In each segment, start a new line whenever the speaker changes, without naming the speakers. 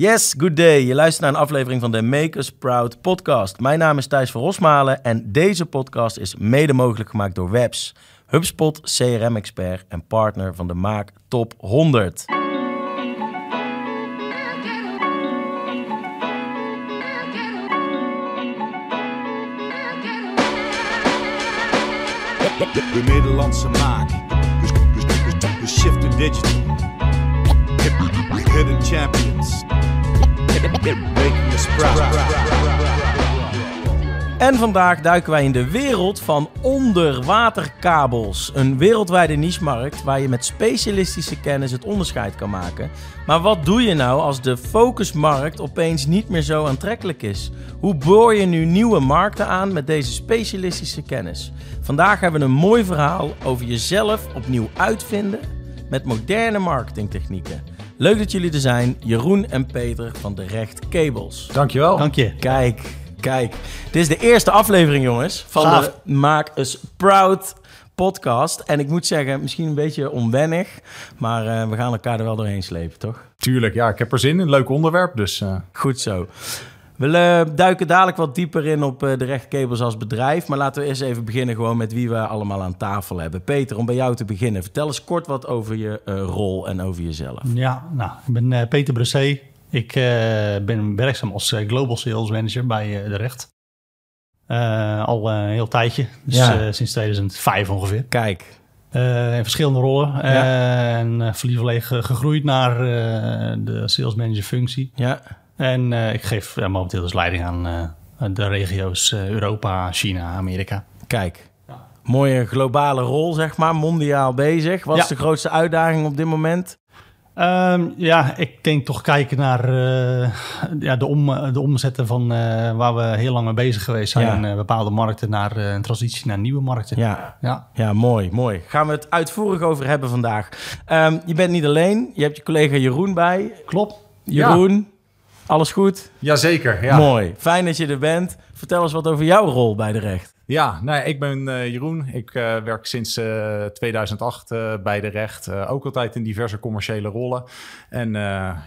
Yes, good day. Je luistert naar een aflevering van de Make Us Proud podcast. Mijn naam is Thijs van Rosmalen en deze podcast is mede mogelijk gemaakt door Webs, HubSpot CRM-expert en partner van de Maak Top 100.
De Nederlandse maak. Dus, dus, dus shift to digital. Hidden champions.
En vandaag duiken wij in de wereld van onderwaterkabels. Een wereldwijde nichemarkt waar je met specialistische kennis het onderscheid kan maken. Maar wat doe je nou als de focusmarkt opeens niet meer zo aantrekkelijk is? Hoe boor je nu nieuwe markten aan met deze specialistische kennis? Vandaag hebben we een mooi verhaal over jezelf opnieuw uitvinden met moderne marketingtechnieken. Leuk dat jullie er zijn, Jeroen en Peter van de Recht Cables.
Dankjewel.
Dank je.
Kijk, kijk. Dit is de eerste aflevering, jongens, van
Gaaf.
de Maak Us Proud podcast. En ik moet zeggen, misschien een beetje onwennig, maar eh, we gaan elkaar er wel doorheen slepen, toch?
Tuurlijk, ja, ik heb er zin in. Leuk onderwerp, dus eh,
Goed zo. We eh, duiken dadelijk wat dieper in op eh, de Rechtcables als bedrijf. Maar laten we eerst even beginnen gewoon met wie we allemaal aan tafel hebben. Peter, om bij jou te beginnen. Vertel eens kort wat over je eh, rol en over jezelf.
Ja, nou, ik ben Peter Bressé. Ik ben werkzaam als Global Sales Manager bij De Recht. Al een heel tijdje, dus
Ja.
sinds 2005 ongeveer.
Kijk,
in verschillende rollen.
Ja.
En uh, eh, gegroeid naar de sales manager functie.
ja,
En eh, ik geef ja, momenteel dus leiding aan eh, de regio's eh, Europa, China, Amerika.
kijk. Mooie globale rol, zeg maar, mondiaal bezig. Wat
Ja.
is de grootste uitdaging op dit moment?
Ehm, ja, ik denk toch kijken naar eh, ja, de, om, de omzetten van eh, waar we heel lang mee bezig geweest zijn.
Ja.
in, eh, bepaalde markten naar eh, een transitie naar nieuwe markten.
Ja,
Ja.
Ja, mooi, mooi. Gaan we het uitvoerig over hebben vandaag. Ehm, je bent niet alleen, je hebt je collega Jeroen bij.
klopt.
Jeroen, alles goed?
jazeker. Ja,
Mooi, fijn dat je er bent. Vertel eens wat over jouw rol bij de recht.
Ja nou, ja, ik ben eh, Jeroen. Ik eh, werk sinds eh, 2008 eh, bij de recht. Ook altijd in diverse commerciële rollen. En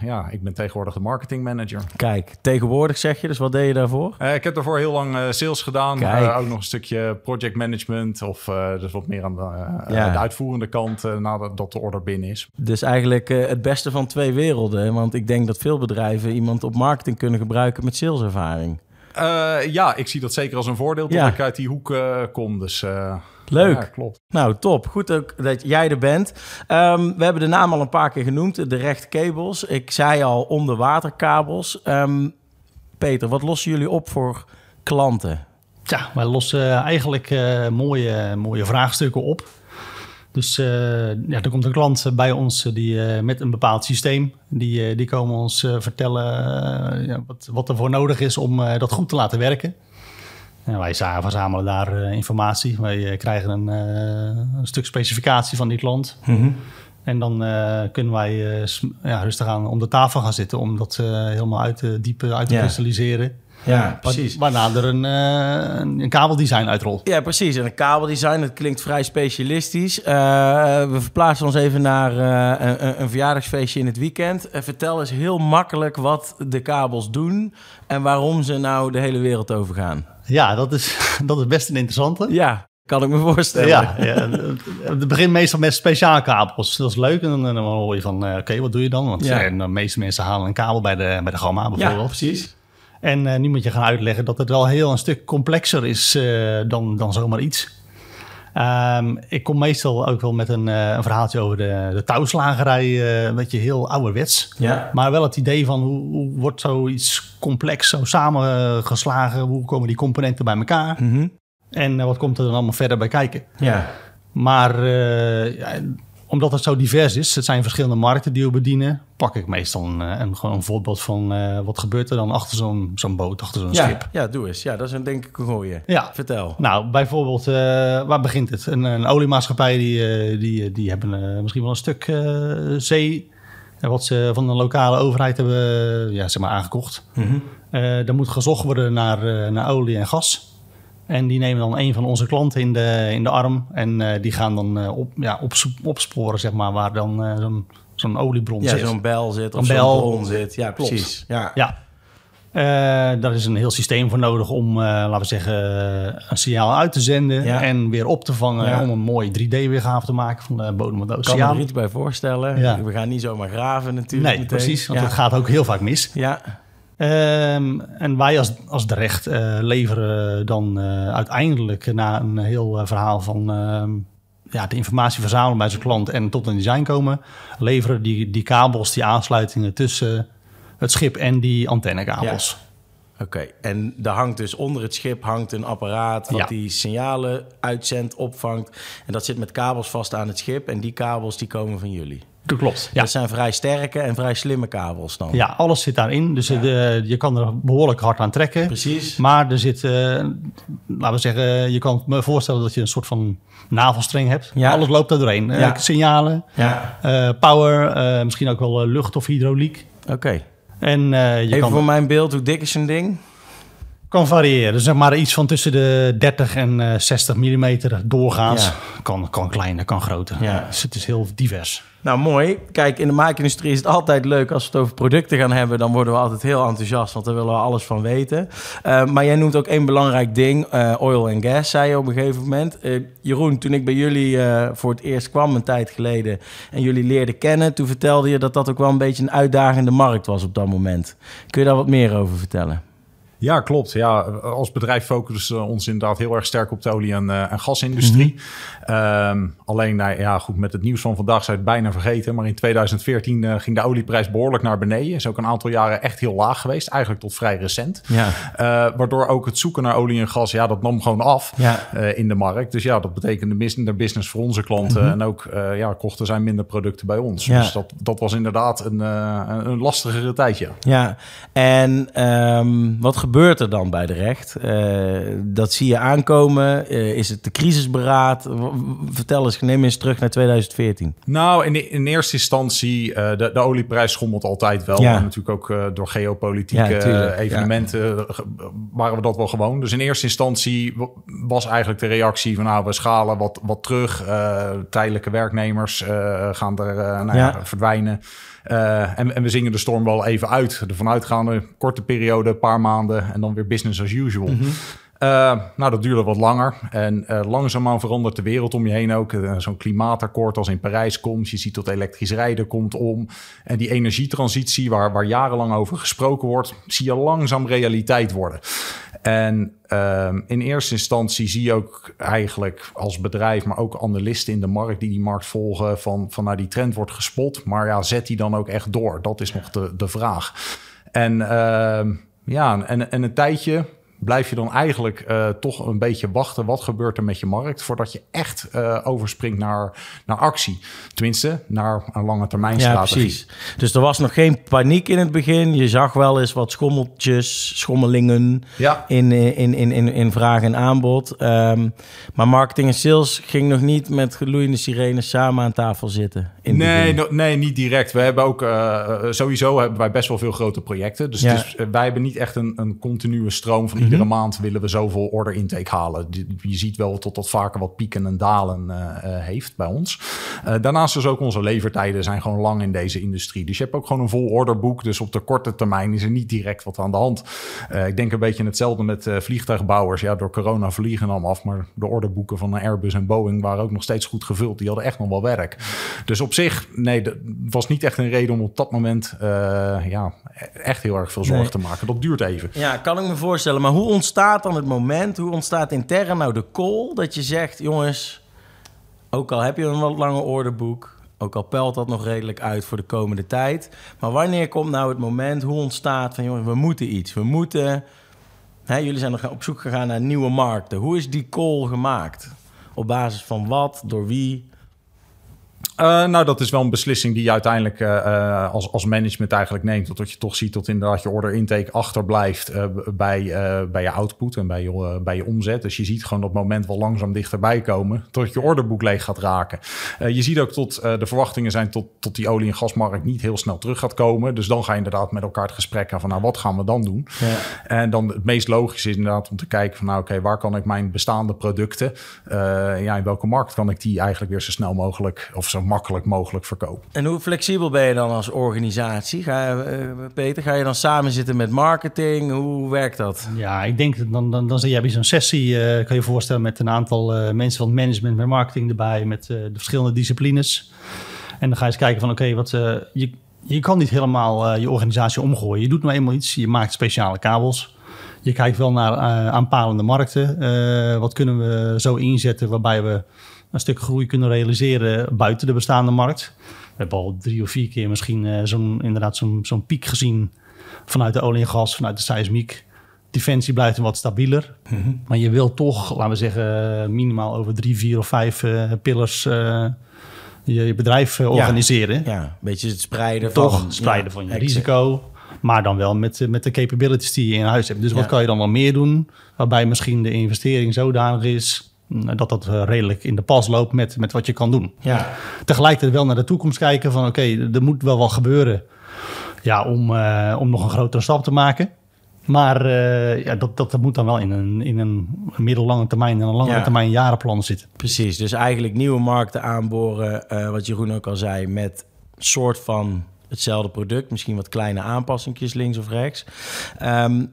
ja, ik ben tegenwoordig de marketingmanager.
Kijk, tegenwoordig zeg je, dus wat deed je daarvoor?
Ik heb daarvoor heel lang sales gedaan. Ook nog een stukje project management. Of dus wat meer aan de,
Ja.
de uitvoerende kant nadat dat de order binnen is.
Dus eigenlijk het beste van twee werelden. Want ik denk dat veel bedrijven iemand op marketing kunnen gebruiken met saleservaring.
Eh, ja, ik zie dat zeker als een voordeel dat
Ja.
ik uit die hoek eh, kom. Dus eh,
Leuk.
Ja, klopt.
Nou, top. Goed ook dat jij er bent. Ehm, we hebben de naam al een paar keer genoemd, de Recht Cables. Ik zei al onderwaterkabels. Ehm Peter, wat lossen jullie op voor klanten?
Ja, wij lossen eigenlijk eh, mooie, mooie vraagstukken op. Dus eh, ja, er komt een klant bij ons eh, die, eh, met een bepaald systeem. Die, die komen ons vertellen wat, wat er voor nodig is om dat goed te laten werken. En wij za- verzamelen daar informatie. Wij krijgen een, een stuk specificatie van die klant. En dan eh, kunnen wij eh, ja, rustig aan om de tafel gaan zitten om dat eh, helemaal uit te diepen, uit te
Ja.
kristalliseren.
Ja, precies.
Wa- Waarna er een, een, kabeldesign uitrolt.
Ja, precies. En een kabeldesign, dat klinkt vrij specialistisch. We verplaatsen ons even naar een, een- verjaardagsfeestje in het weekend. Vertel eens heel makkelijk wat de kabels doen en waarom ze nou de hele wereld overgaan.
Ja, dat is, dat is best een interessante.
Ja, kan ik me voorstellen.
Ja, ja, het begint meestal met speciaalkabels. Dat is leuk. En dan, dan hoor je van, eh, oké, wat doe je dan? Want
Ja.
eh, de meeste mensen halen een kabel bij de, bij de gamma
Ja,
bijvoorbeeld.
precies.
En eh, nu moet je gaan uitleggen dat het wel heel een stuk complexer is eh, dan, dan zomaar iets. Ehm, ik kom meestal ook wel met een, eh, een verhaaltje over de, de touwslagerij. eh, een beetje heel ouderwets.
Ja.
Maar wel het idee van hoe, hoe wordt zoiets complex zo samengeslagen? Hoe komen die componenten bij elkaar?
Mhm.
En eh, wat komt er dan allemaal verder bij kijken?
Ja.
Maar eh, ja, omdat het zo divers is, het zijn verschillende markten die we bedienen, pak ik meestal een, eh, een, gewoon een voorbeeld van wat gebeurt er dan achter zo'n zo'n boot, achter zo'n
Ja,
schip.
ja, doe eens. Ja, dat is een denk ik een goeie.
Ja.
Vertel.
Nou, bijvoorbeeld, waar begint het? Een, een oliemaatschappij die, die, die hebben misschien wel een stuk zee, wat ze van de lokale overheid hebben ja, zeg maar aangekocht. Eh er moet gezocht worden naar, naar olie en gas. En die nemen dan een van onze klanten in de, in de arm. En eh, die gaan dan eh, op, ja, op, opsporen, zeg maar, waar dan eh, zo'n zo'n oliebron
Ja,
zit.
zo'n bel zit of
Een
zo'n bron zit. Ja,
Klopt.
precies. Ja.
Ja. Daar is een heel systeem voor nodig om, laten we zeggen, een signaal uit te zenden
Ja.
en weer op te vangen
Ja.
om een mooi 3D-weergave te maken van de bodem van de
Ik kan me er iets bij voorstellen. We gaan niet zomaar graven natuurlijk.
Nee,
meteen.
precies, want het gaat ook heel vaak mis.
Ja,
Ehm, en wij als, als de recht eh, leveren dan eh, uiteindelijk na een heel eh, verhaal van ehm, ja, de informatie verzamelen bij zijn klant en tot een design komen, leveren die, die kabels, die aansluitingen tussen het schip en die antennekabels.
oké. En daar hangt dus onder het schip hangt een apparaat... wat
Ja.
die signalen uitzendt, opvangt. En dat zit met kabels vast aan het schip. En die kabels die komen van jullie.
Dat klopt. Ja.
Dat zijn vrij sterke en vrij slimme kabels dan.
ja, alles zit daarin. Dus eh, de, je kan er behoorlijk hard aan trekken.
Precies.
Maar er zit, eh, laten we zeggen, je kan me voorstellen dat je een soort van navelstreng hebt.
Ja.
Alles loopt daar doorheen. Eh,
Ja.
signalen,
Ja,
eh, power, eh, misschien ook wel eh, lucht of hydrauliek.
oké.
En eh, je
Even
kan,
voor mijn beeld, hoe dik is een ding?
Kan variëren. Dus zeg maar iets van tussen de 30 en eh, 60 mm doorgaans.
Ja.
Kan, kan kleiner, kan groter.
Ja.
Dus het is heel divers.
Nou, mooi. Kijk, in de maakindustrie is het altijd leuk als we het over producten gaan hebben. Dan worden we altijd heel enthousiast, want daar willen we alles van weten. Eh, maar jij noemt ook één belangrijk ding, eh, oil en gas, zei je op een gegeven moment. Eh, Jeroen, toen ik bij jullie eh, voor het eerst kwam een tijd geleden en jullie leerden kennen, toen vertelde je dat dat ook wel een beetje een uitdagende markt was op dat moment. Kun je daar wat meer over vertellen?
Ja, klopt. Ja, als bedrijf focussen we ons inderdaad heel erg sterk op de olie- en, eh, en gasindustrie. Ehm, alleen, nou, ja, goed, met het nieuws van vandaag je het bijna vergeten. Maar in 2014 eh, ging de olieprijs behoorlijk naar beneden. Is ook een aantal jaren echt heel laag geweest. Eigenlijk tot vrij recent.
Ja.
Eh, waardoor ook het zoeken naar olie en gas, ja, dat nam gewoon af
Ja.
in de markt. Dus ja, dat betekende minder business voor onze klanten. En ook, ja, kochten zij minder producten bij ons.
Ja.
Dus dat, dat was inderdaad een, een lastigere tijdje.
Ja, en ehm, wat gebeurt er dan bij de recht? Eh, dat zie je aankomen. Eh, is het de crisisberaad? Vertel eens, neem eens terug naar 2014.
Nou, in, in eerste instantie, eh, de, de olieprijs schommelt altijd wel.
Ja.
En natuurlijk ook door geopolitieke
Ja,
evenementen waren we dat wel gewoon. Dus in eerste instantie was eigenlijk de reactie van... nou, we schalen wat, wat terug. tijdelijke werknemers gaan er nou verdwijnen. Eh, en, we zingen de storm wel even uit. Ervan uitgaande, korte periode, een paar maanden... en dan weer business as usual. Eh, nou, dat duurde wat langer. En eh, langzaamaan verandert de wereld om je heen ook. Eh, Zo'n klimaatakkoord als in Parijs komt. Je ziet dat elektrisch rijden komt om. En die energietransitie, waar, waar jarenlang over gesproken wordt, zie je langzaam realiteit worden. En ehm, in eerste instantie zie je ook eigenlijk als bedrijf, maar ook analisten in de markt die die markt volgen, van, van nou, die trend wordt gespot. Maar ja, zet die dan ook echt door? Dat is nog de, de vraag. En ehm, ja, en, en een tijdje blijf je dan eigenlijk eh, toch een beetje wachten. Wat gebeurt er met je markt voordat je echt eh, overspringt naar, naar actie? Tenminste, naar een lange termijn
Ja,
strategie.
precies. Dus er was nog geen paniek in het begin. Je zag wel eens wat schommeltjes, schommelingen
Ja.
in, eh, in, in, in, in vraag en aanbod. Ehm, maar marketing en sales ging nog niet met gloeiende sirenes samen aan tafel zitten. In
Nee, no- nee, niet direct. We hebben ook sowieso hebben wij best wel veel grote projecten. Dus
Ja.
is, wij hebben niet echt een, een continue stroom van
Mhm.
Iedere maand willen we zoveel order intake halen. Je ziet wel tot dat vaker wat pieken en dalen eh, eh, heeft bij ons. Eh, daarnaast is ook onze levertijden zijn gewoon lang in deze industrie. Dus je hebt ook gewoon een vol orderboek. Dus op de korte termijn is er niet direct wat aan de hand. Eh, ik denk een beetje hetzelfde met eh, vliegtuigbouwers. Ja, door corona vliegen dan af. Maar de orderboeken van Airbus en Boeing waren ook nog steeds goed gevuld. Die hadden echt nog wel werk. Dus op zich, nee, dat was niet echt een reden om op dat moment eh, ja, echt heel erg veel zorgen
Nee.
te maken. Dat duurt even.
Ja, kan ik me voorstellen. Maar hoe ontstaat dan het moment, hoe ontstaat intern nou de call dat je zegt, jongens, ook al heb je een wat langer orderboek, ook al pelt dat nog redelijk uit voor de komende tijd, maar wanneer komt nou het moment, hoe ontstaat van, jongens, we moeten iets, we moeten, hè, jullie zijn nog op zoek gegaan naar nieuwe markten. Hoe is die call gemaakt? Op basis van wat, door wie?
Eh, nou, dat is wel een beslissing die je uiteindelijk eh, eh, als, als management eigenlijk neemt. Dat je toch ziet dat inderdaad je order intake achterblijft bij, bij je output en bij je, bij je omzet. Dus je ziet gewoon dat moment wel langzaam dichterbij komen tot je orderboek leeg gaat raken. Je ziet ook tot de verwachtingen zijn tot, tot die olie- en gasmarkt niet heel snel terug gaat komen. Dus dan ga je inderdaad met elkaar het gesprek aan van nou, wat gaan we dan doen?
Ja.
En dan het meest logische is inderdaad om te kijken van nou oké, waar kan ik mijn bestaande producten, ja, in welke markt kan ik die eigenlijk weer zo snel mogelijk of zo zo makkelijk mogelijk verkopen.
En hoe flexibel ben je dan als organisatie? Ga, je, eh, Peter, ga je dan samen zitten met marketing? Hoe werkt dat?
Ja, ik denk dat dan, dan, dan zit jij bij zo'n sessie, eh, kan je je voorstellen, met een aantal eh, mensen van het management, met marketing erbij, met eh, de verschillende disciplines. En dan ga je eens kijken van, oké, wat je, je kan niet helemaal eh, je organisatie omgooien. Je doet nou eenmaal iets, je maakt speciale kabels. Je kijkt wel naar eh, aanpalende markten. Eh, wat kunnen we zo inzetten waarbij we een stuk groei kunnen realiseren buiten de bestaande markt. We hebben al drie of vier keer misschien eh, zo'n, inderdaad zo'n, zo'n piek gezien vanuit de olie en gas, vanuit de seismiek. Defensie blijft wat stabieler. Maar je wil toch, laten we zeggen, minimaal over drie, vier of vijf eh, pillars eh, je, je bedrijf organiseren.
Ja, een beetje het spreiden
Toch
van...
spreiden
ja,
van je
exact.
risico. Maar dan wel met, met de capabilities die je in huis hebt. Dus wat kan je dan wel meer doen? Waarbij misschien de investering zodanig is dat dat eh, redelijk in de pas loopt met, met wat je kan doen.
Ja,
Tegelijkertijd wel naar de toekomst kijken van oké, er moet wel wat gebeuren ja, om, eh, om nog een grotere stap te maken. Maar eh, ja, dat, dat moet dan wel in een, in een middellange termijn en een lange
Ja.
termijn jarenplan zitten.
precies. Dus eigenlijk nieuwe markten aanboren, wat Jeroen ook al zei, met soort van hetzelfde product. Misschien wat kleine aanpassingjes links of rechts. Ehm,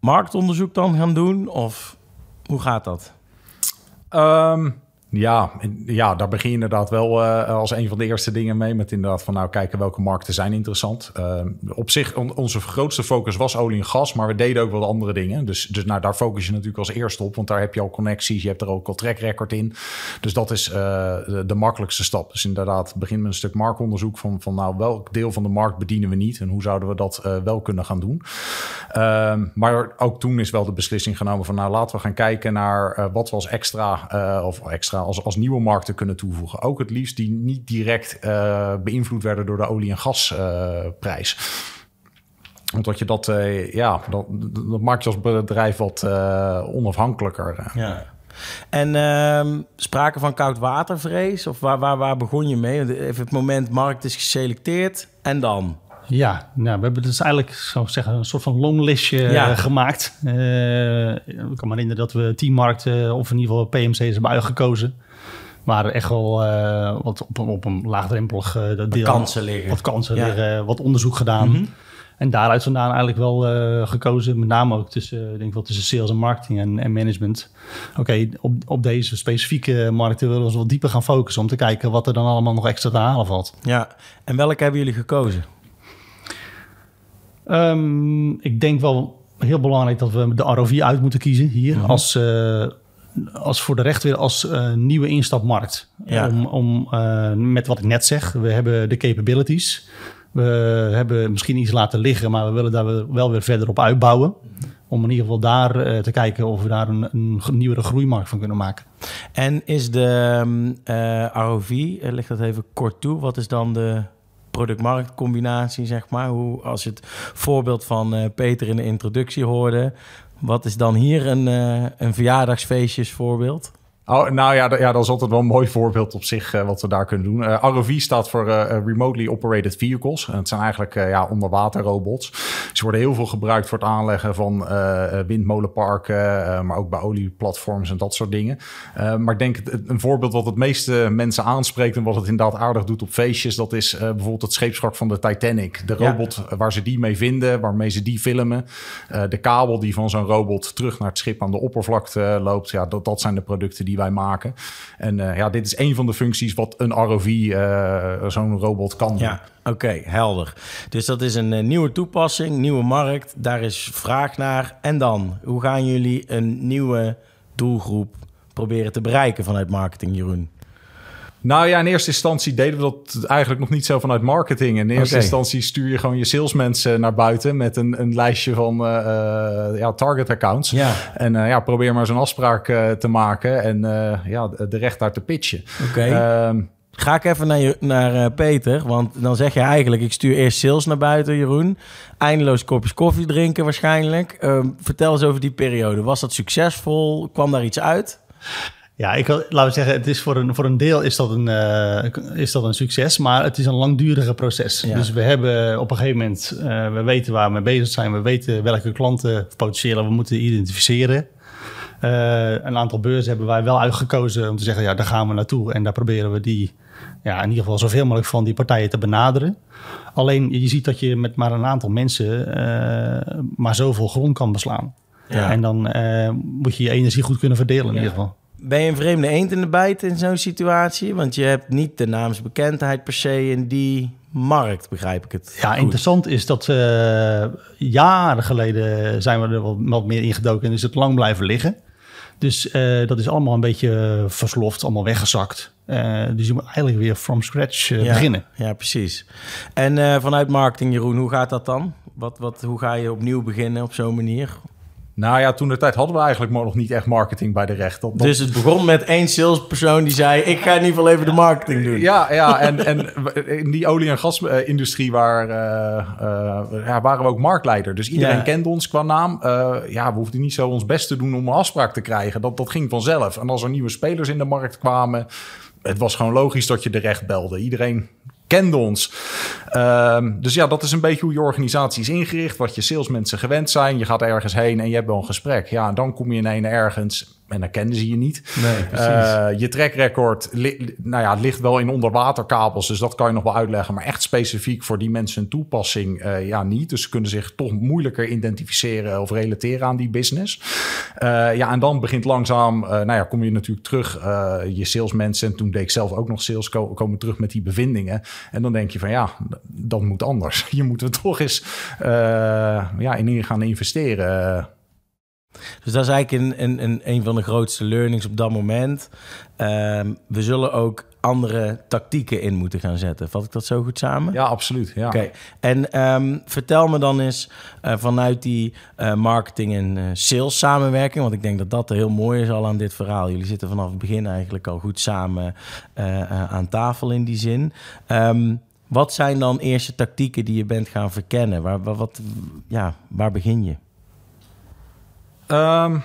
marktonderzoek dan gaan doen? Of hoe gaat dat?
Ehm, ja, ja, daar begin je inderdaad wel eh, als een van de eerste dingen mee. Met inderdaad van nou kijken welke markten zijn interessant. Ehm, op zich, on- onze grootste focus was olie en gas. Maar we deden ook wel andere dingen. Dus, dus nou, daar focus je natuurlijk als eerste op. Want daar heb je al connecties. Je hebt er ook al track record in. Dus dat is eh, de, de makkelijkste stap. Dus inderdaad, begin met een stuk marktonderzoek. Van, van nou, welk deel van de markt bedienen we niet? En hoe zouden we dat eh, wel kunnen gaan doen? Ehm, maar ook toen is wel de beslissing genomen van nou laten we gaan kijken naar eh, wat we als extra eh, of extra als, als nieuwe markten kunnen toevoegen. Ook het liefst die niet direct eh, beïnvloed werden door de olie- en gasprijs. Omdat je dat, ja, dat, dat maakt je als bedrijf wat onafhankelijker.
Ja. En ehm, sprake van koudwatervrees? Of waar, waar, waar begon je mee? Even het moment, markt is geselecteerd en dan?
Ja, nou, we hebben dus eigenlijk zou ik zeggen, een soort van longlistje eh,
Ja.
gemaakt. Eh, ik kan me herinneren dat we tien markten, of in ieder geval PMC's hebben uitgekozen. Waar echt wel eh, wat op, een- op een laagdrempelig eh, deel,
kansen liggen.
Wat kansen
Ja.
liggen, wat onderzoek gedaan. En daaruit vandaan eigenlijk wel eh, gekozen, met name ook tussen, eh, ik denk wel tussen sales en marketing en, en management. Oké, op, op deze specifieke markten willen we ons wat dieper gaan focussen om te kijken wat er dan allemaal nog extra te halen valt.
Ja. En welke hebben jullie gekozen?
Ehm, ik denk wel heel belangrijk dat we de ROV uit moeten kiezen hier. Als, eh, als voor de recht weer als eh, nieuwe instapmarkt.
Ja.
Om, om eh, met wat ik net zeg, we hebben de capabilities. We hebben misschien iets laten liggen, maar we willen daar wel- weer verder op uitbouwen. Om in ieder geval daar te kijken of we daar een, een nieuwere groeimarkt van kunnen maken.
En is de ehm, eh, ROV, leg dat even kort toe, wat is dan de product-markt-combinatie, zeg maar? Hoe, als het voorbeeld van eh, Peter in de introductie hoorde, wat is dan hier een, eh een verjaardagsfeestjesvoorbeeld?
Oh, nou ja, ja, dat is altijd wel een mooi voorbeeld op zich eh, wat we daar kunnen doen. Eh, ROV staat voor eh, Remotely Operated Vehicles. En het zijn eigenlijk ja, onderwaterrobots. Ze worden heel veel gebruikt voor het aanleggen van windmolenparken, maar ook bij olieplatforms en dat soort dingen. Maar ik denk een voorbeeld wat het meeste mensen aanspreekt en wat het inderdaad aardig doet op feestjes, dat is bijvoorbeeld het scheepswrak van de Titanic. De robot waar ze die mee vinden, waarmee ze die filmen. De kabel die van zo'n robot terug naar het schip aan de oppervlakte loopt. Ja, dat, dat zijn de producten die wij maken. En eh, ja, dit is een van de functies wat een ROV, eh, zo'n robot kan doen.
Ja, oké, helder. Dus dat is een eh, nieuwe toepassing, nieuwe markt, daar is vraag naar. En dan, hoe gaan jullie een nieuwe doelgroep proberen te bereiken vanuit marketing, Jeroen?
Nou ja, in eerste instantie deden we dat eigenlijk nog niet zo vanuit marketing. In eerste instantie stuur je gewoon je salesmensen naar buiten met een, een lijstje van eh, eh, ja, target accounts.
Ja.
En eh, ja, probeer maar zo'n afspraak te maken en ja, de recht daar te pitchen.
Oké.
Ehm,
Ga ik even naar, je, naar Peter, want dan zeg je eigenlijk... ik stuur eerst sales naar buiten, Jeroen. Eindeloos kopjes koffie drinken waarschijnlijk. Ehm, vertel eens over die periode. Was dat succesvol? Kwam daar iets uit?
Ja, ik wil, laten we zeggen, het is voor een, voor een deel is dat een, eh, is dat een succes, maar het is een langdurige proces.
Ja.
Dus we hebben op een gegeven moment, eh, we weten waar we mee bezig zijn, we weten welke klanten potentieel we moeten identificeren. Eh, een aantal beurzen hebben wij wel uitgekozen om te zeggen, ja, daar gaan we naartoe en daar proberen we die ja, in ieder geval zoveel mogelijk van die partijen te benaderen. Alleen je ziet dat je met maar een aantal mensen maar zoveel grond kan beslaan.
Ja.
En dan moet je je energie goed kunnen verdelen in ieder geval.
Ben je een vreemde eend in de bijt in zo'n situatie? Want je hebt niet de naamsbekendheid per se in die markt, begrijp ik het.
Ja,
goed.
interessant is dat eh, jaren geleden zijn we er wat, wat meer ingedoken en is het lang blijven liggen. Dus eh, dat is allemaal een beetje versloft, allemaal weggezakt. Eh, dus je moet eigenlijk weer from scratch
Ja,
beginnen.
Ja, precies. En vanuit marketing, Jeroen, hoe gaat dat dan? Wat, wat, hoe ga je opnieuw beginnen op zo'n manier?
Nou ja, toen de tijd hadden we eigenlijk nog niet echt marketing bij de recht. Dat, dat-
Dus het begon met één salespersoon die zei... ik ga in ieder geval even de marketing doen.
Ja, ja en, en in die olie- en gasindustrie waar, eh, eh, ja, waren we ook marktleider. Dus iedereen
Ja.
kende ons qua naam. Eh, ja, we hoefden niet zo ons best te doen om een afspraak te krijgen. Dat, dat ging vanzelf. En als er nieuwe spelers in de markt kwamen... het was gewoon logisch dat je de recht belde. Iedereen kende ons. Ehm, dus ja, dat is een beetje hoe je organisatie is ingericht. Wat je salesmensen gewend zijn. Je gaat ergens heen en je hebt wel een gesprek. Ja, dan kom je in een ene en dan kenden ze je niet.
Nee, precies.
Eh, je trackrecord li- nou ja, ligt wel in onderwaterkabels, dus dat kan je nog wel uitleggen. Maar echt specifiek voor die mensen een toepassing, eh, ja, niet. Dus ze kunnen zich toch moeilijker identificeren of relateren aan die business. Eh, ja, en dan begint langzaam, nou ja, kom je natuurlijk terug, je salesmensen. En toen deed ik zelf ook nog sales, ko- komen terug met die bevindingen. En dan denk je van ja, dat moet anders. Je moet er toch eens ja, in gaan investeren.
Dus dat is eigenlijk een, een, een, een van de grootste learnings op dat moment. Ehm, we zullen ook andere tactieken in moeten gaan zetten. Vat ik dat zo goed samen?
Ja, absoluut. Ja.
Oké, en ehm, vertel me dan eens eh, vanuit die eh, marketing en eh, sales samenwerking, want ik denk dat dat heel mooi is al aan dit verhaal. Jullie zitten vanaf het begin eigenlijk al goed samen aan tafel in die zin. Ehm, wat zijn dan eerste tactieken die je bent gaan verkennen? Waar, waar, wat, ja, waar begin je?
Um,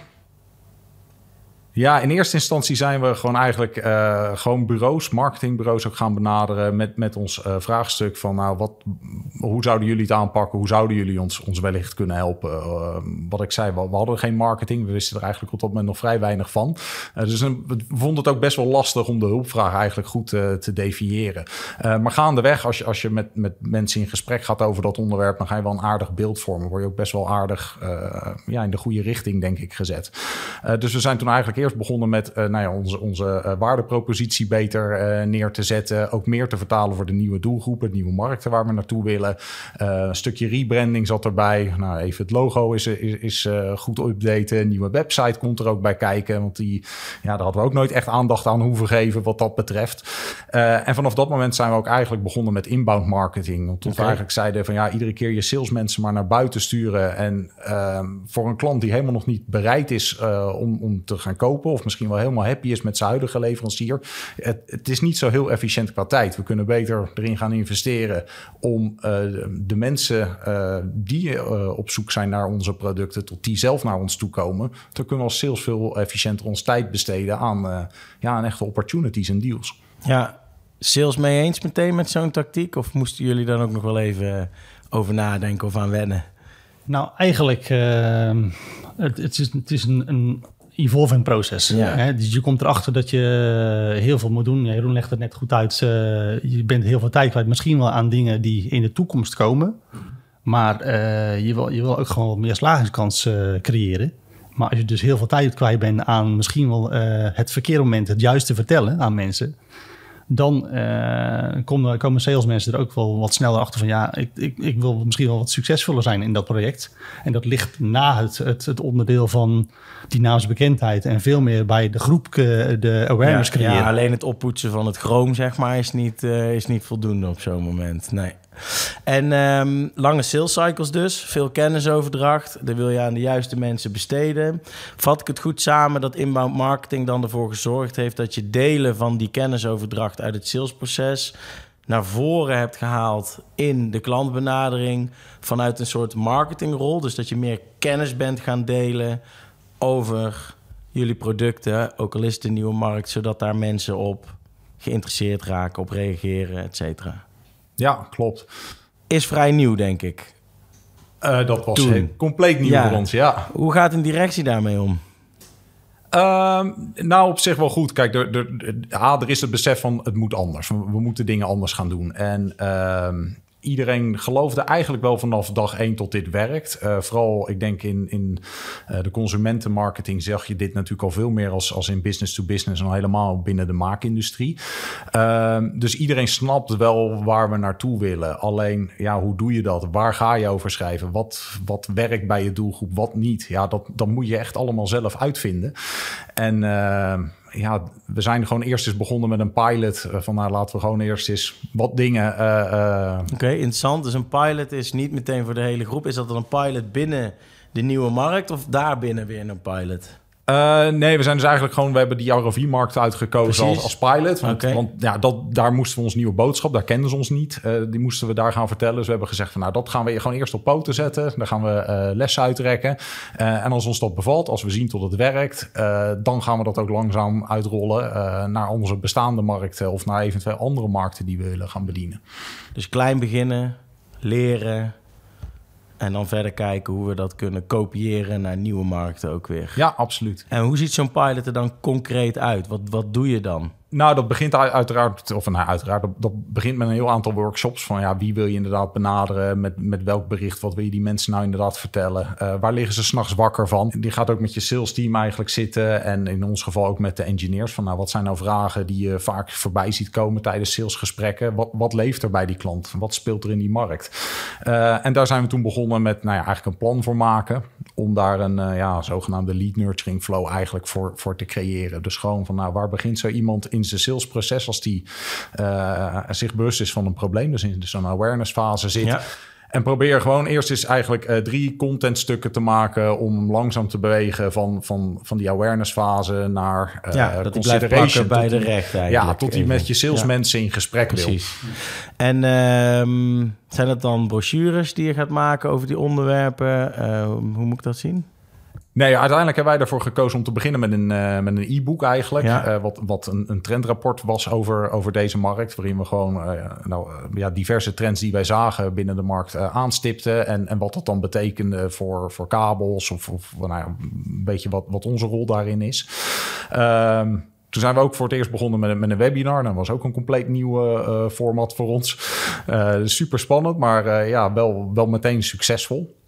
ja, in eerste instantie zijn we gewoon eigenlijk eh, gewoon bureaus, marketingbureaus ook gaan benaderen met, met ons eh, vraagstuk van nou, wat, hoe zouden jullie het aanpakken? Hoe zouden jullie ons, ons wellicht kunnen helpen? Eh, wat ik zei, we, hadden geen marketing. We wisten er eigenlijk op dat moment nog vrij weinig van. Dus we vonden het ook best wel lastig om de hulpvraag eigenlijk goed te definiëren. Maar gaandeweg, als je, als je met, met mensen in gesprek gaat over dat onderwerp, dan ga je wel een aardig beeld vormen. Word je ook best wel aardig ja, in de goede richting, denk ik, gezet. Dus we zijn toen eigenlijk eerst begonnen met eh, nou ja, onze, onze eh, waardepropositie beter eh, neer te zetten. Ook meer te vertalen voor de nieuwe doelgroepen, de nieuwe markten waar we naartoe willen. Een stukje rebranding zat erbij. Nou, even het logo is, is, is goed updaten. Een nieuwe website komt er ook bij kijken. Want die, ja, daar hadden we ook nooit echt aandacht aan hoeven geven wat dat betreft. En vanaf dat moment zijn we ook eigenlijk begonnen met inbound marketing. Want Tot
Oké.
we eigenlijk zeiden van ja, iedere keer je salesmensen maar naar buiten sturen. En ehm, voor een klant die helemaal nog niet bereid is om, om te gaan kopen. Of misschien wel helemaal happy is met zijn huidige leverancier. Het, het is niet zo heel efficiënt qua tijd. We kunnen beter erin gaan investeren om eh, de, mensen eh, die eh, op zoek zijn naar onze producten, tot die zelf naar ons toe komen. Dan kunnen we als sales veel efficiënter ons tijd besteden aan, eh, ja, aan echte opportunities en deals.
Ja, sales mee eens meteen met zo'n tactiek? Of moesten jullie dan ook nog wel even over nadenken of aan wennen?
Nou, eigenlijk, uh, het, het, is, het is een, een evolving proces.
Ja.
Hè? Dus je komt erachter dat je heel veel moet doen. Jeroen legt het net goed uit. Uh, je bent heel veel tijd kwijt. Misschien wel aan dingen die in de toekomst komen. Maar uh, je, wil, je wil ook gewoon wat meer slagingskans creëren. Maar als je dus heel veel tijd kwijt bent aan misschien wel het verkeerde moment het juiste vertellen aan mensen. Dan uh, komen, komen salesmensen er ook wel wat sneller achter van ja, ik, ik, ik wil misschien wel wat succesvoller zijn in dat project. En dat ligt na het, het, het onderdeel van die naamsbekendheid en veel meer bij de groep de awareness
ja,
creëren.
Ja, alleen het oppoetsen van het chroom, zeg maar, is niet, uh, is niet voldoende op zo'n moment. Nee. En um, lange sales cycles dus, veel kennisoverdracht. Dat wil je aan de juiste mensen besteden. Vat ik het goed samen dat inbound marketing dan ervoor gezorgd heeft... dat je delen van die kennisoverdracht uit het salesproces... naar voren hebt gehaald in de klantbenadering... vanuit een soort marketingrol. Dus dat je meer kennis bent gaan delen over jullie producten... ook al is het een nieuwe markt... zodat daar mensen op geïnteresseerd raken, op reageren, et cetera.
Ja, klopt.
Is vrij nieuw, denk ik.
Uh, dat was Toen. compleet nieuw
ja.
voor ons, ja.
Hoe gaat een directie daarmee om?
Ehm, nou, op zich wel goed. Kijk, er, er, er, er is het besef van het moet anders. We, we moeten dingen anders gaan doen. En ehm, iedereen geloofde eigenlijk wel vanaf dag één tot dit werkt. Uh, vooral, ik denk in, in uh, de consumentenmarketing zag je dit natuurlijk al veel meer als, als in business to business en helemaal binnen de maakindustrie. Uh, dus iedereen snapt wel waar we naartoe willen. Alleen, ja, hoe doe je dat? Waar ga je over schrijven? Wat, wat werkt bij je doelgroep? Wat niet? Ja, dat, dat moet je echt allemaal zelf uitvinden. En ehm, ja, we zijn gewoon eerst eens begonnen met een pilot. Uh, van nou, laten we gewoon eerst eens wat dingen. Uh, uh...
Oké, interessant. Dus een pilot is niet meteen voor de hele groep. Is dat dan een pilot binnen de nieuwe markt of daarbinnen weer een pilot?
Uh, nee, we zijn dus eigenlijk gewoon... We hebben die ROV-markt uitgekozen als, als, pilot. Want, okay. want, ja, dat, daar moesten we ons nieuwe boodschap... daar kenden ze ons niet. Uh, die moesten we daar gaan vertellen. Dus we hebben gezegd van... nou, dat gaan we gewoon eerst op poten zetten. Dan gaan we uh, lessen uitrekken. en als ons dat bevalt, als we zien tot het werkt... dan gaan we dat ook langzaam uitrollen... naar onze bestaande markten... of naar eventueel andere markten die we willen gaan bedienen.
Dus klein beginnen, leren... En dan verder kijken hoe we dat kunnen kopiëren naar nieuwe markten ook weer.
Ja, absoluut.
En hoe ziet zo'n pilot er dan concreet uit? Wat, wat doe je dan?
Nou, dat begint uiteraard, of nou, uiteraard, dat, begint met een heel aantal workshops van ja, wie wil je inderdaad benaderen, met, met welk bericht, wat wil je die mensen nou inderdaad vertellen, uh, waar liggen ze s'nachts wakker van. Die gaat ook met je sales team eigenlijk zitten en in ons geval ook met de engineers van nou, wat zijn nou vragen die je vaak voorbij ziet komen tijdens salesgesprekken, wat, wat leeft er bij die klant, wat speelt er in die markt. Uh, en daar zijn we toen begonnen met nou ja, eigenlijk een plan voor maken om daar een uh, ja, zogenaamde lead nurturing flow eigenlijk voor, voor te creëren. Dus gewoon van nou, waar begint zo iemand in zijn salesproces als die uh, zich bewust is van een probleem, dus in zo'n awareness fase zit. Ja. En probeer gewoon eerst eens eigenlijk uh, drie contentstukken te maken om langzaam te bewegen van, van, van die awareness fase naar
uh, ja, dat consideration bij de recht
Ja, tot die met je salesmensen ja. in gesprek
Precies. wil. En uh, zijn dat dan brochures die je gaat maken over die onderwerpen? Uh, hoe moet ik dat zien?
Nee, uiteindelijk hebben wij ervoor gekozen om te beginnen met een, uh, met een e-book eigenlijk. Ja. Uh, wat wat een, een trendrapport was over, over deze markt. Waarin we gewoon uh, nou, ja, diverse trends die wij zagen binnen de markt aanstipten. En, en wat dat dan betekende voor, voor kabels. Of, of nou ja, een beetje wat, wat onze rol daarin is. Ehm, toen zijn we ook voor het eerst begonnen met, met een webinar. Dat was ook een compleet nieuw format voor ons. super spannend, maar ja, wel, wel meteen succesvol.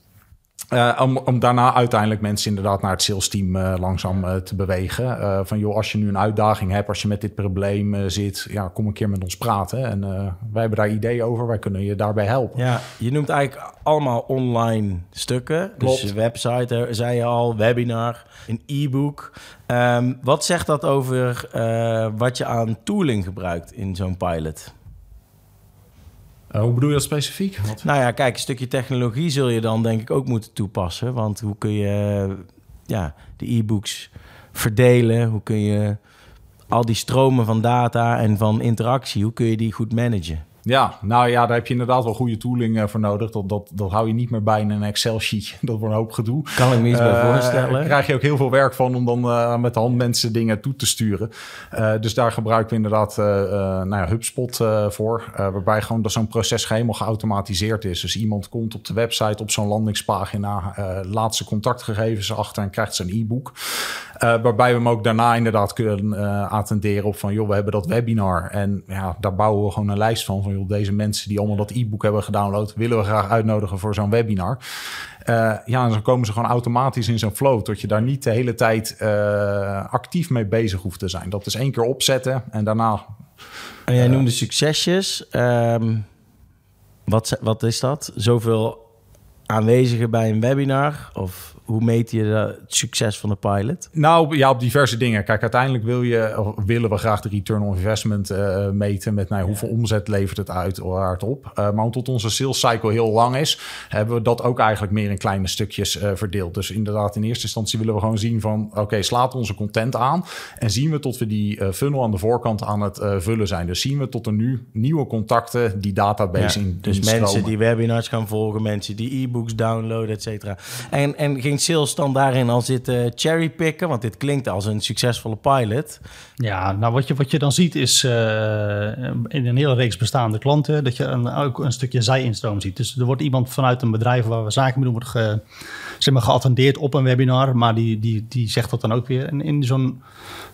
Uh, om, om, daarna uiteindelijk mensen inderdaad naar het sales team uh, langzaam uh, te bewegen. van joh, als je nu een uitdaging hebt, als je met dit probleem zit, ja, kom een keer met ons praten. En wij hebben daar ideeën over, wij kunnen je daarbij helpen.
Ja, je noemt eigenlijk allemaal online stukken. Klopt. Dus website, zei je al, webinar, een e-book. Um, wat zegt dat over wat je aan tooling gebruikt in zo'n pilot?
Uh, hoe bedoel je dat specifiek?
Nou ja, kijk, een stukje technologie zul je dan denk ik ook moeten toepassen. Want hoe kun je ja, de e-books verdelen? Hoe kun je al die stromen van data en van interactie, hoe kun je die goed managen?
Ja, nou ja, daar heb je inderdaad wel goede tooling uh, voor nodig. Dat, dat, dat hou je niet meer bij in een Excel-sheetje. Dat wordt een hoop gedoe.
Kan ik me iets bij voorstellen. Daar
krijg je ook heel veel werk van om dan uh, met de hand mensen dingen toe te sturen. dus daar gebruiken we inderdaad nou ja, HubSpot voor. waarbij gewoon dat zo'n proces helemaal geautomatiseerd is. Dus iemand komt op de website, op zo'n landingspagina, laat zijn contactgegevens achter en krijgt zijn e-book. Waarbij we hem ook daarna inderdaad kunnen attenderen op van... joh, we hebben dat webinar en ja, daar bouwen we gewoon een lijst van... van deze mensen die allemaal dat e-book hebben gedownload, willen we graag uitnodigen voor zo'n webinar. Uh, ja, en dan komen ze gewoon automatisch in zo'n flow. Dat je daar niet de hele tijd uh, actief mee bezig hoeft te zijn. Dat is één keer opzetten en daarna.
En jij uh, noemde succesjes. Um, wat, wat is dat? Zoveel aanwezigen bij een webinar? Of hoe meet je het succes van de pilot?
Nou ja, op diverse dingen. Kijk, uiteindelijk wil je, willen we graag de return on investment uh, meten met nou, hoeveel omzet levert het uit hardop. Uh, maar omdat onze sales cycle heel lang is, hebben we dat ook eigenlijk meer in kleine stukjes uh, verdeeld. Dus inderdaad, in eerste instantie willen we gewoon zien van oké, okay, slaat onze content aan en zien we tot we die funnel aan de voorkant aan het vullen zijn. Dus zien we tot er nu nieuwe contacten die database
ja,
in.
Dus mensen die webinars gaan volgen, mensen die e-books downloaden, et cetera. En, en ging sales dan daarin al zitten cherrypicken? Want dit klinkt als een succesvolle pilot.
Ja, nou wat je, wat je dan ziet is uh, in een hele reeks bestaande klanten dat je een, ook een stukje zij-instroom ziet. Dus er wordt iemand vanuit een bedrijf waar we zaken mee doen, wordt zeg maar, geattendeerd op een webinar, maar die, die, die zegt dat dan ook weer. En in zo'n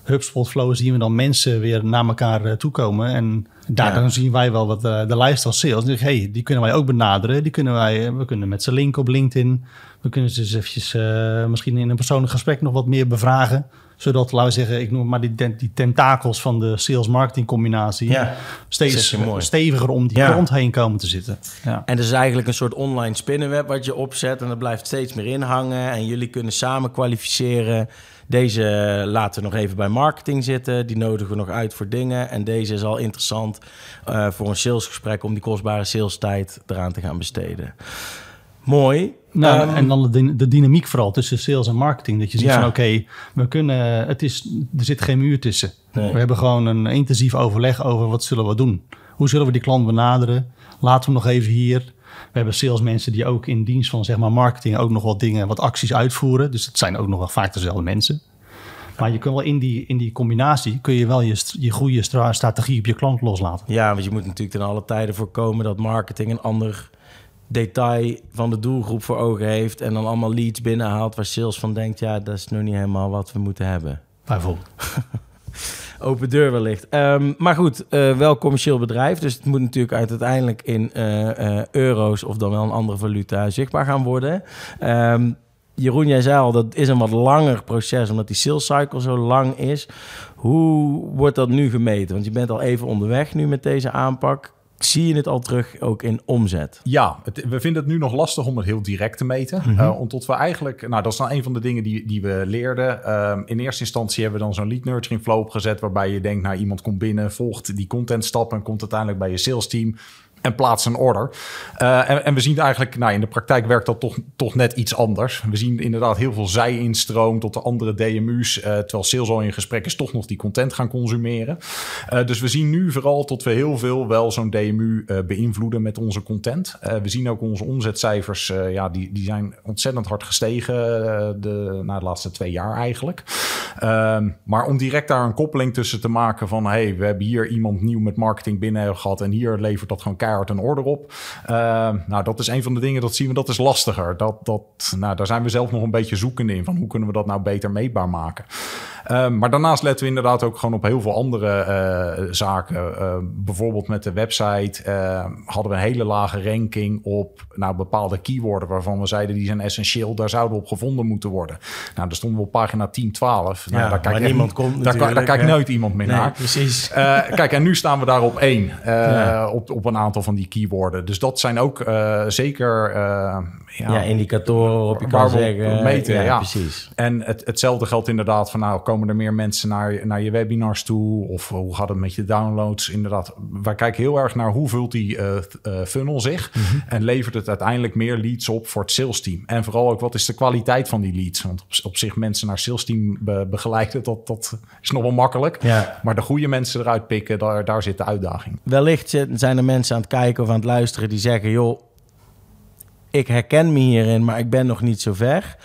HubSpot flow zien we dan mensen weer naar elkaar uh, toekomen. En daar dan zien wij wel wat de, de lifestyle sales. Dus hey, die kunnen wij ook benaderen. Die kunnen wij, we kunnen met ze linken op LinkedIn. We kunnen ze eens eventjes uh, misschien in een persoonlijk gesprek nog wat meer bevragen zodat, laten we zeggen, ik noem maar die, die tentakels van de sales-marketing combinatie
ja,
steeds steviger om die ja. heen komen te zitten.
Ja. En dus eigenlijk een soort online spinnenweb wat je opzet en dat blijft steeds meer inhangen en jullie kunnen samen kwalificeren. Deze laten we nog even bij marketing zitten. Die nodigen we nog uit voor dingen. En deze is al interessant uh, voor een salesgesprek om die kostbare salestijd eraan te gaan besteden. Mooi.
Nou, um, en dan de, de, dynamiek vooral tussen sales en marketing. Dat je ziet ja. van oké, we kunnen, het is, er zit geen muur tussen. Nee. We hebben gewoon een intensief overleg over wat zullen we doen. Hoe zullen we die klant benaderen? Laten we nog even hier. We hebben salesmensen die ook in dienst van zeg maar marketing ook nog wat dingen, wat acties uitvoeren. Dus het zijn ook nog wel vaak dezelfde mensen. Maar je kunt wel in die, in die combinatie kun je wel je, je goede strategie op je klant loslaten.
Ja, want je moet natuurlijk ten alle tijden voorkomen dat marketing een ander detail van de doelgroep voor ogen heeft en dan allemaal leads binnenhaalt waar sales van denkt, ja, dat is nog niet helemaal wat we moeten hebben.
Bijvoorbeeld.
Open deur wellicht. Um, maar goed, uh, wel commercieel bedrijf, dus het moet natuurlijk uiteindelijk in uh, uh, euro's of dan wel een andere valuta zichtbaar gaan worden. Um, Jeroen, jij zei al, dat is een wat langer proces, omdat die sales cycle zo lang is. Hoe wordt dat nu gemeten? Want je bent al even onderweg nu met deze aanpak. Zie je het al terug ook in omzet?
Ja, het, we vinden het nu nog lastig om het heel direct te meten. Mm -hmm. uh, omdat we eigenlijk, nou dat is dan een van de dingen die, die we leerden. Uh, in eerste instantie hebben we dan zo'n lead nurturing flow opgezet. Waarbij je denkt, nou iemand komt binnen, volgt die content stappen en komt uiteindelijk bij je sales team en plaats een order. Uh, en, we zien eigenlijk, nou in de praktijk werkt dat toch, toch net iets anders. We zien inderdaad heel veel zij-instroom tot de andere DMU's, uh, terwijl sales al in gesprek is, toch nog die content gaan consumeren. Uh, dus we zien nu vooral tot we heel veel wel zo'n DMU beïnvloeden met onze content. we zien ook onze omzetcijfers, ja, die, die zijn ontzettend hard gestegen de, na de laatste twee jaar eigenlijk. Ehm, maar om direct daar een koppeling tussen te maken van, hey, we hebben hier iemand nieuw met marketing binnen gehad en hier levert dat gewoon keihard een order op. Uh, nou, dat is een van de dingen, dat zien we, dat is lastiger. Dat, dat, nou, daar zijn we zelf nog een beetje zoekende in, van hoe kunnen we dat nou beter meetbaar maken. Uh, maar daarnaast letten we inderdaad ook gewoon op heel veel andere uh, zaken. Uh, bijvoorbeeld met de website hadden we een hele lage ranking op nou, bepaalde keywords waarvan we zeiden die zijn essentieel, daar zouden we op gevonden moeten worden. Nou, daar stonden we op pagina 10, 12.
Nou, daar kijkt niemand komt
daar, daar kijkt nooit iemand meer
nee,
naar.
Precies.
kijk, en nu staan we daar op één, ja. op, op een aantal van die keywords. Dus dat zijn ook zeker
ja, ja, indicatoren op je kan zeggen.
Meten, ja,
ja, precies.
En het, hetzelfde geldt inderdaad van nou, komen er meer mensen naar, naar je webinars toe? Of hoe gaat het met je downloads? Inderdaad, wij kijken heel erg naar hoe vult die uh, funnel zich mm -hmm. en levert het uiteindelijk meer leads op voor het sales team. En vooral ook wat is de kwaliteit van die leads? Want op, op zich mensen naar sales team be, begeleiden, dat, dat is nog wel makkelijk.
Ja.
Maar de goede mensen eruit pikken, daar, daar zit de uitdaging.
Wellicht zijn er mensen aan het kijken of aan het luisteren die zeggen, joh, ik herken me hierin, maar ik ben nog niet zo ver.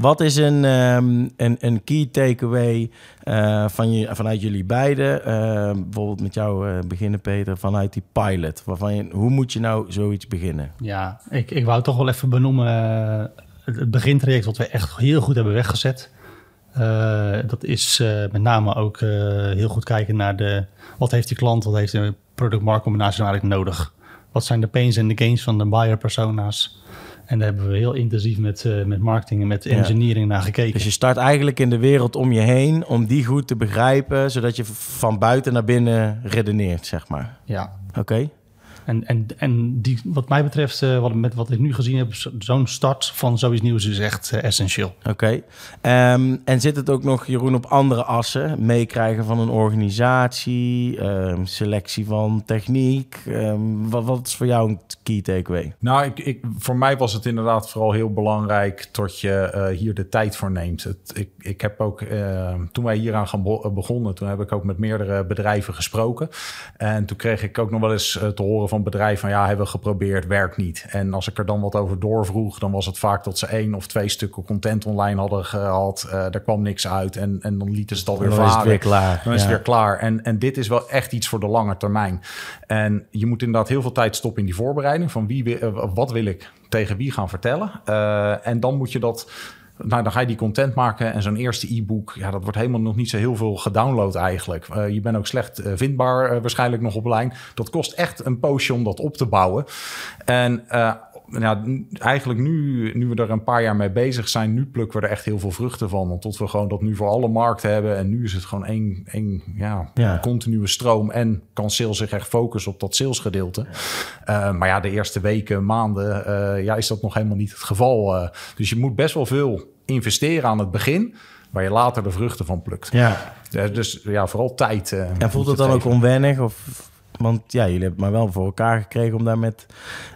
Wat is een, um, een, een key takeaway uh, van je, vanuit jullie beiden? Uh, bijvoorbeeld met jou uh, beginnen, Peter, vanuit die pilot. Waarvan je, hoe moet je nou zoiets beginnen?
Ja, ik, ik wou toch wel even benoemen het, begintraject wat we echt heel goed hebben weggezet. dat is met name ook heel goed kijken naar de, wat heeft die klant, wat heeft de product-markt combinatie nou eigenlijk nodig? Wat zijn de pains en de gains van de buyer persona's? En daar hebben we heel intensief met, uh, met marketing en met engineering ja. naar gekeken.
Dus je start eigenlijk in de wereld om je heen om die goed te begrijpen, zodat je van buiten naar binnen redeneert, zeg maar.
Ja.
Oké. Okay.
En, en, en die, wat mij betreft, uh, wat, met wat ik nu gezien heb, zo'n start van zoiets nieuws is echt uh, essentieel.
Oké. Okay. Um, en zit het ook nog, Jeroen, op andere assen? Meekrijgen van een organisatie, um, selectie van techniek. Um, wat, wat is voor jou een key takeaway?
Nou, ik, ik, voor mij was het inderdaad vooral heel belangrijk dat je uh, hier de tijd voor neemt. Het, ik, ik heb ook, toen wij hieraan gaan begonnen, toen heb ik ook met meerdere bedrijven gesproken. En toen kreeg ik ook nog wel eens te horen van van bedrijven van ja, hebben we geprobeerd, werkt niet. En als ik er dan wat over doorvroeg, dan was het vaak dat ze één of twee stukken content online hadden gehad. Uh, daar kwam niks uit en, en dan lieten ze het alweer
Dan
varen.
is het weer klaar.
Dan is het
Ja.
weer klaar. En, en dit is wel echt iets voor de lange termijn. En je moet inderdaad heel veel tijd stoppen in die voorbereiding. Van wie, wi- eh, wat wil ik tegen wie gaan vertellen? Eh, en dan moet je dat... Nou, dan ga je die content maken en zo'n eerste e-book... ja, dat wordt helemaal nog niet zo heel veel gedownload eigenlijk. Eh, je bent ook slecht eh, vindbaar eh, waarschijnlijk nog op lijn. Dat kost echt een poosje om dat op te bouwen. En... nou, eigenlijk nu, nu we er een paar jaar mee bezig zijn, nu plukken we er echt heel veel vruchten van. Want tot we gewoon dat nu voor alle markten hebben. En nu is het gewoon één, één ja,
Ja.
continue stroom. En kan sales zich echt focussen op dat salesgedeelte. Eh, maar ja, de eerste weken, maanden, eh, ja, is dat nog helemaal niet het geval. eh. dus je moet best wel veel investeren aan het begin. Waar je later de vruchten van plukt.
Ja.
Dus ja, vooral tijd.
En voelt het dan ook onwennig? Of, want ja, jullie hebben het maar wel voor elkaar gekregen om daar met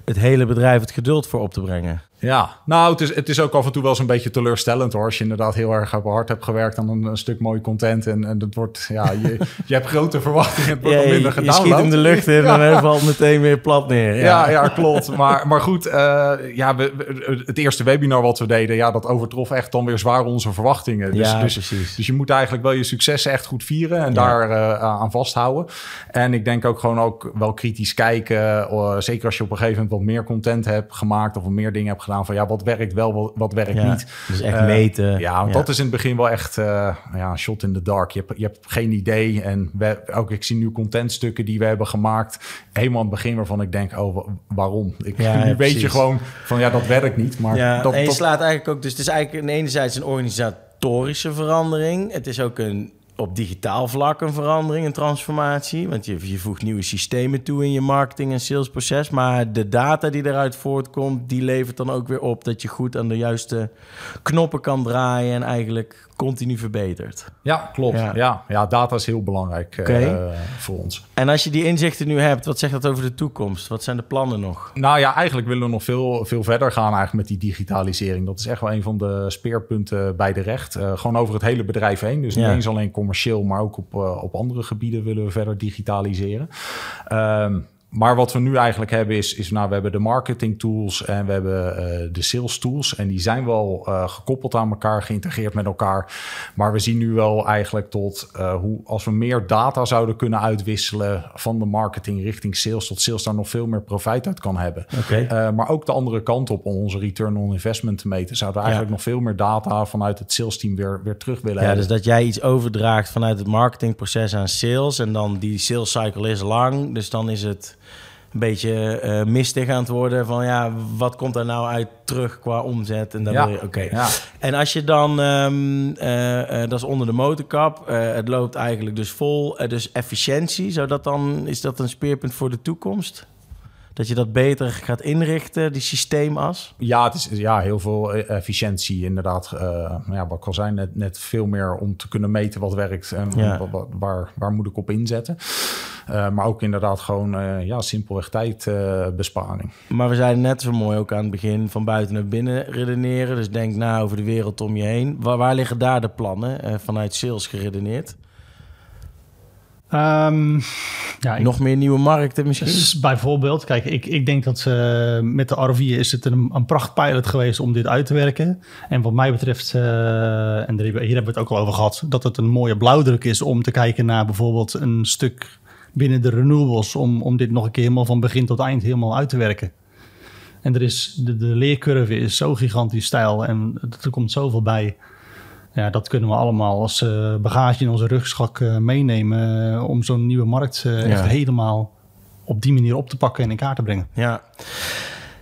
het hele bedrijf het geduld voor op te brengen.
Ja, nou, het is, het is ook af en toe wel eens een beetje teleurstellend hoor. Als je inderdaad heel erg hard hebt gewerkt aan een, een stuk mooi content. En, en dat wordt, ja, je, je hebt grote verwachtingen. Het wordt
Ja, je,
minder
je
gedownload.
schiet hem de lucht in en dan valt meteen weer plat neer.
Ja, ja, klopt. Maar, maar goed, eh, ja, we, we- het eerste webinar wat we deden, ja, dat overtrof echt dan weer zwaar onze verwachtingen. Dus, dus,
precies.
dus je moet eigenlijk wel je successen echt goed vieren en daar eh, aan vasthouden. En ik denk ook gewoon ook wel kritisch kijken. eh, zeker als je op een gegeven moment wat meer content hebt gemaakt of wat meer dingen hebt gedaan van ja, wat werkt wel, wat, wat werkt
Ja,
niet.
dus echt
Eh,
meten.
Ja, want
Ja.
dat is in het begin wel echt eh, ja, een shot in the dark. Je hebt, je hebt geen idee. En we, ook ik zie nu contentstukken die we hebben gemaakt. Helemaal aan het begin waarvan ik denk, oh, wa- waarom? Ik,
Ja,
nu
ja,
weet je gewoon van, ja, dat werkt niet. Maar
Ja,
dat,
en je
dat-
slaat eigenlijk ook... Dus het is eigenlijk enerzijds een organisatorische verandering. Het is ook een op digitaal vlak een verandering, een transformatie. Want je, je voegt nieuwe systemen toe in je marketing- en salesproces. Maar de data die eruit voortkomt, die levert dan ook weer op... dat je goed aan de juiste knoppen kan draaien... en eigenlijk continu verbetert.
ja, klopt.
Ja.
Ja. Ja, data is heel belangrijk eh, voor ons.
En als je die inzichten nu hebt, wat zegt dat over de toekomst? Wat zijn de plannen nog?
Nou ja, eigenlijk willen we nog veel, veel verder gaan eigenlijk met die digitalisering. Dat is echt wel een van de speerpunten bij de recht. Eh, gewoon over het hele bedrijf heen. Dus niet
Ja.
eens alleen commercieel, maar ook op, eh, op andere gebieden willen we verder digitaliseren. Ehm, maar wat we nu eigenlijk hebben is, is nou, we hebben de marketing tools en we hebben eh, de sales tools. En die zijn wel eh, gekoppeld aan elkaar, geïntegreerd met elkaar. Maar we zien nu wel eigenlijk tot eh, hoe als we meer data zouden kunnen uitwisselen van de marketing richting sales, tot sales daar nog veel meer profijt uit kan hebben. Eh, maar ook de andere kant op om onze return on investment te meten, zouden we eigenlijk nog veel meer data vanuit het sales team weer, weer terug willen
Ja,
hebben.
dus dat jij iets overdraagt vanuit het marketingproces aan sales. En dan die sales cycle is lang. Dus dan is het een beetje eh, mistig aan het worden. Van ja, wat komt daar nou uit terug qua omzet? En dan
Ja,
oké.
ja.
En als je dan, ehm, eh, eh, dat is onder de motorkap. het loopt eigenlijk dus vol. dus efficiëntie, zou dat dan, is dat een speerpunt voor de toekomst? Dat je dat beter gaat inrichten, die systeemas?
Ja, het is ja, heel veel eh, efficiëntie inderdaad. Eh, ja, wat ik al zei, net, net veel meer om te kunnen meten wat werkt en
Ja.
waar, waar moet ik op inzetten. Eh, maar ook inderdaad gewoon ja, simpelweg tijdbesparing.
Maar we zeiden net zo mooi ook aan het begin van buiten naar binnen redeneren. Dus denk na over de wereld om je heen. Waar, waar liggen daar de plannen vanuit sales geredeneerd?
Ehm, ja, ik-
Nog meer nieuwe markten misschien?
Dus bijvoorbeeld, kijk, ik, ik denk dat eh, met de RV is het een, een prachtpilot geweest om dit uit te werken. En wat mij betreft, eh, en hier hebben we het ook al over gehad, dat het een mooie blauwdruk is om te kijken naar bijvoorbeeld een stuk binnen de renewables, om, om dit nog een keer helemaal van begin tot eind helemaal uit te werken. En er is, de, de leercurve is zo gigantisch stijl en er komt zoveel bij. Ja, dat kunnen we allemaal als eh, bagage in onze rugzak eh, meenemen eh, om zo'n nieuwe markt echt helemaal op die manier op te pakken en in kaart te brengen.
Ja.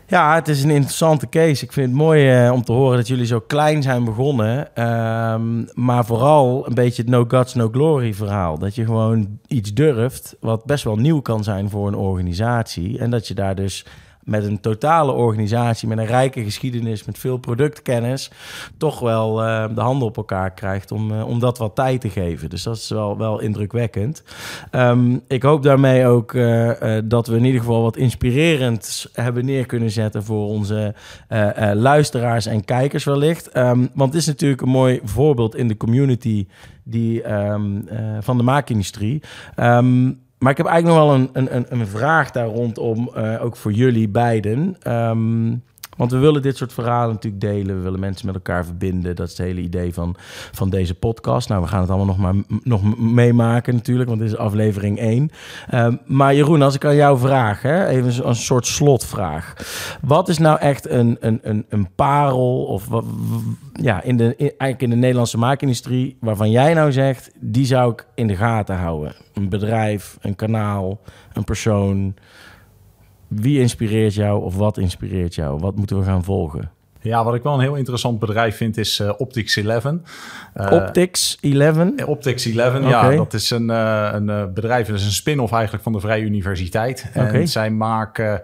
Ja, het is een interessante case. Ik vind het mooi om te horen dat jullie zo klein zijn begonnen. Ehm, maar vooral een beetje het no guts, no glory verhaal. Dat je gewoon iets durft wat best wel nieuw kan zijn voor een organisatie. En dat je daar dus met een totale organisatie, met een rijke geschiedenis, met veel productkennis, toch wel eh, de handen op elkaar krijgt om, eh, om dat wat tijd te geven. Dus dat is wel, wel indrukwekkend. Ehm, ik hoop daarmee ook eh, dat we in ieder geval wat inspirerends hebben neer kunnen zetten voor onze luisteraars en kijkers wellicht. Ehm, want het is natuurlijk een mooi voorbeeld in de community die, ehm, eh, van de maakindustrie. Maar ik heb eigenlijk nog wel een, een, een, vraag daar rondom, eh, ook voor jullie beiden. Ehm, want we willen dit soort verhalen natuurlijk delen. We willen mensen met elkaar verbinden. Dat is het hele idee van, van deze podcast. Nou, we gaan het allemaal nog maar nog meemaken natuurlijk, want dit is aflevering 1. Ehm, maar Jeroen, als ik aan jou vraag, hè, even een soort slotvraag. Wat is nou echt een, een, een, een parel of ja, in de, eigenlijk in de Nederlandse maakindustrie waarvan jij nou zegt, die zou ik in de gaten houden? Een bedrijf, een kanaal, een persoon wie inspireert jou of wat inspireert jou? Wat moeten we gaan volgen?
Ja, wat ik wel een heel interessant bedrijf vind is uh, Optics 11.
Uh, Optics 11?
Optics 11, okay. ja. Dat is een, uh, een bedrijf, dat is een spin-off eigenlijk van de Vrije Universiteit. Okay. En zij maken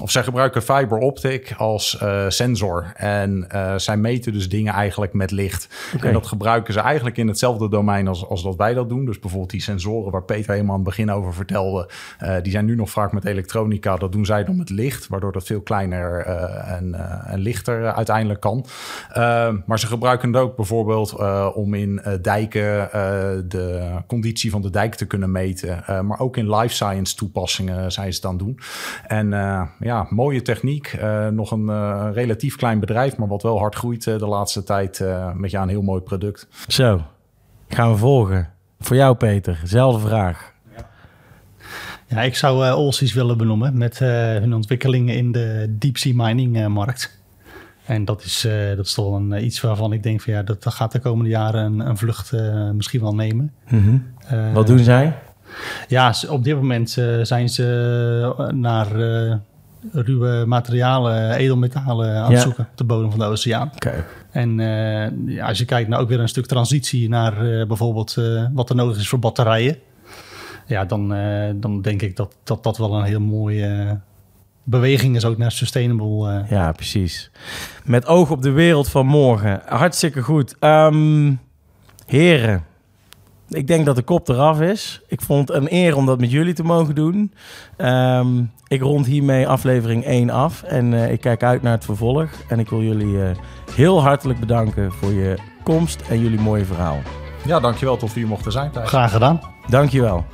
of zij gebruiken fiber optic als uh, sensor. En uh, zij meten dus dingen eigenlijk met licht. Okay. En dat gebruiken ze eigenlijk in hetzelfde domein als, als dat wij dat doen. Dus bijvoorbeeld die sensoren waar Peter helemaal aan het begin over vertelde. Uh, die zijn nu nog vaak met elektronica. Dat doen zij dan met licht. Waardoor dat veel kleiner en, en, lichter uiteindelijk kan. maar ze gebruiken het ook bijvoorbeeld om in dijken de conditie van de dijk te kunnen meten. maar ook in life science toepassingen zijn ze het aan het doen. En ja, mooie techniek. Uh, nog een uh, relatief klein bedrijf, maar wat wel hard groeit uh, de laatste tijd met ja, een heel mooi product.
Zo, gaan we volgen. Voor jou Peter, dezelfde vraag.
Ja, ik zou uh, Olsies willen benoemen met hun ontwikkelingen in de deep sea mining markt. En dat is, dat is toch een, iets waarvan ik denk van ja, dat, dat gaat de komende jaren een, een vlucht misschien wel nemen.
Mm -hmm. Wat doen zij?
Ja, op dit moment zijn ze naar ruwe materialen, edelmetalen aan het zoeken op de bodem van de oceaan.
Okay.
En uh, ja, als je kijkt naar ook weer een stuk transitie naar uh, bijvoorbeeld uh, wat er nodig is voor batterijen. Ja, dan, dan denk ik dat, dat dat wel een heel mooie beweging is ook naar sustainable.
Ja, precies. Met oog op de wereld van morgen. Hartstikke goed. Um, heren, ik denk dat de kop eraf is. Ik vond het een eer om dat met jullie te mogen doen. Um, ik rond hiermee aflevering 1 af en uh, ik kijk uit naar het vervolg. En ik wil jullie uh, heel hartelijk bedanken voor je komst en jullie mooie verhaal.
Ja, dankjewel tot we hier mochten zijn. Thijs.
Graag gedaan.
Dankjewel.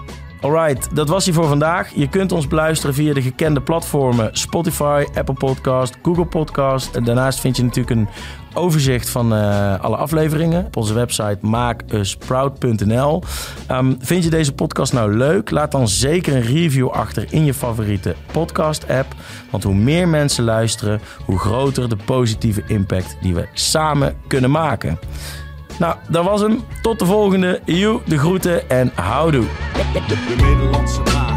Alright, dat was hij voor vandaag. Je kunt ons beluisteren via de gekende platformen Spotify, Apple Podcast, Google Podcast. En daarnaast vind je natuurlijk een overzicht van uh, alle afleveringen op onze website maakusproud.nl. Um, vind je deze podcast nou leuk? Laat dan zeker een review achter in je favoriete podcast-app. Want hoe meer mensen luisteren, hoe groter de positieve impact die we samen kunnen maken. Nou, dat was hem. Tot de volgende. Joe, de groeten en houdoe. De